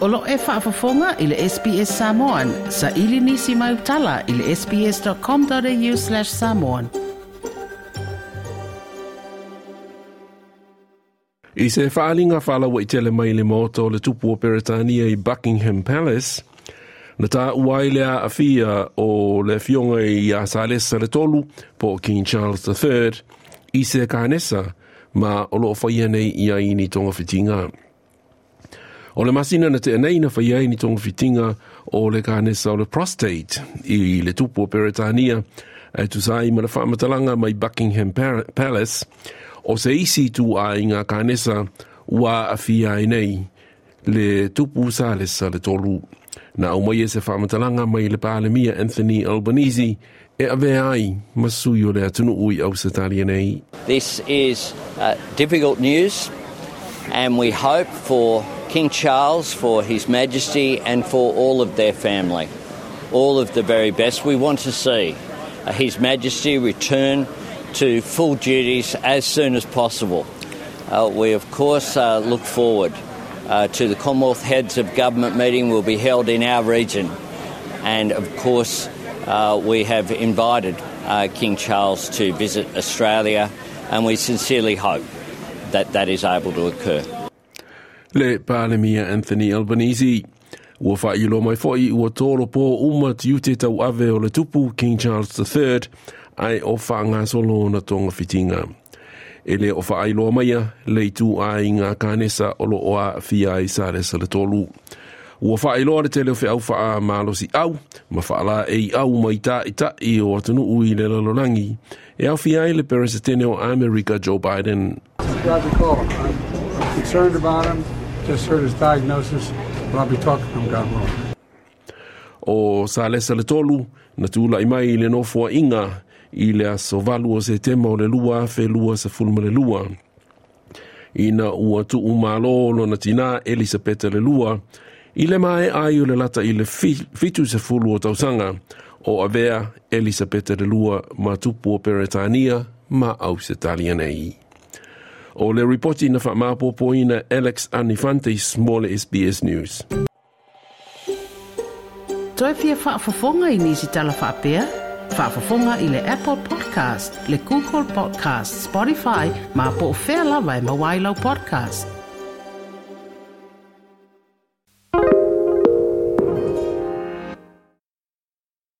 Olo e whaafafonga i le SPS Samoan. Sa ili nisi mai utala i le sps.com.au slash samoan. I se whaalinga whalawa i tele mai le moto le tupu o Peretania i Buckingham Palace, na tā uai lea a fia o le fionga i a Salesa le tolu po King Charles III i se kānesa ma o loo whaia nei i a ini tonga whitinga. O le masina na te anei na whaia ni tonga whitinga o le kānesa o le prostate i le tupu o Peretania e tu sai ma le mai Buckingham Palace o se isi tu kānesa ua a nei le tupu Salesa le tolu. Na au mai e se mai le pālemia Anthony Albanese e ave ai o le atunu ui au se nei. This is uh, difficult news and we hope for King Charles, for His Majesty, and for all of their family. All of the very best. We want to see His Majesty return to full duties as soon as possible. Uh, we, of course, uh, look forward uh, to the Commonwealth Heads of Government meeting will be held in our region. And, of course, uh, we have invited uh, King Charles to visit Australia, and we sincerely hope that that is able to occur. Le palemia Anthony Albanese. Ua whailo mai fwoi ua tōro pō uma tiu tau ave o le tupu King Charles III ai o whaanga solo na tonga fitinga. E le o whaailoa maia le tu a i ngā kānesa o lo oa fia i sare sa le tolu. Ua whaailoa le tele o au wha malo si au, ma whaala e au mai ta i ta i o atunu ui le lalolangi. E au fia i le peresetene o America Joe Biden. I'm concerned about him. Just heard his diagnosis, but I'll be talking to him, God willing. o sa lesa le tolu na tūla i mai le nofua inga i le aso valu o se tema o le lua fe lua sa fulma le lua. Ina ua tu umalo lo na tina Elisabeta le lua i le mai ai o le lata i le fi- fitu sa fulu o tausanga o avea Elisabeta le lua ma tupu o Peretania ma au se talia nei. O le ripoti na wha Alex Anifantis mo le SBS News. Toi pia whaafafonga i nisi tala whapea? Whaafafonga i le Apple Podcast, le Google Podcast, Spotify, ma po o whea lawa e mawailau podcast.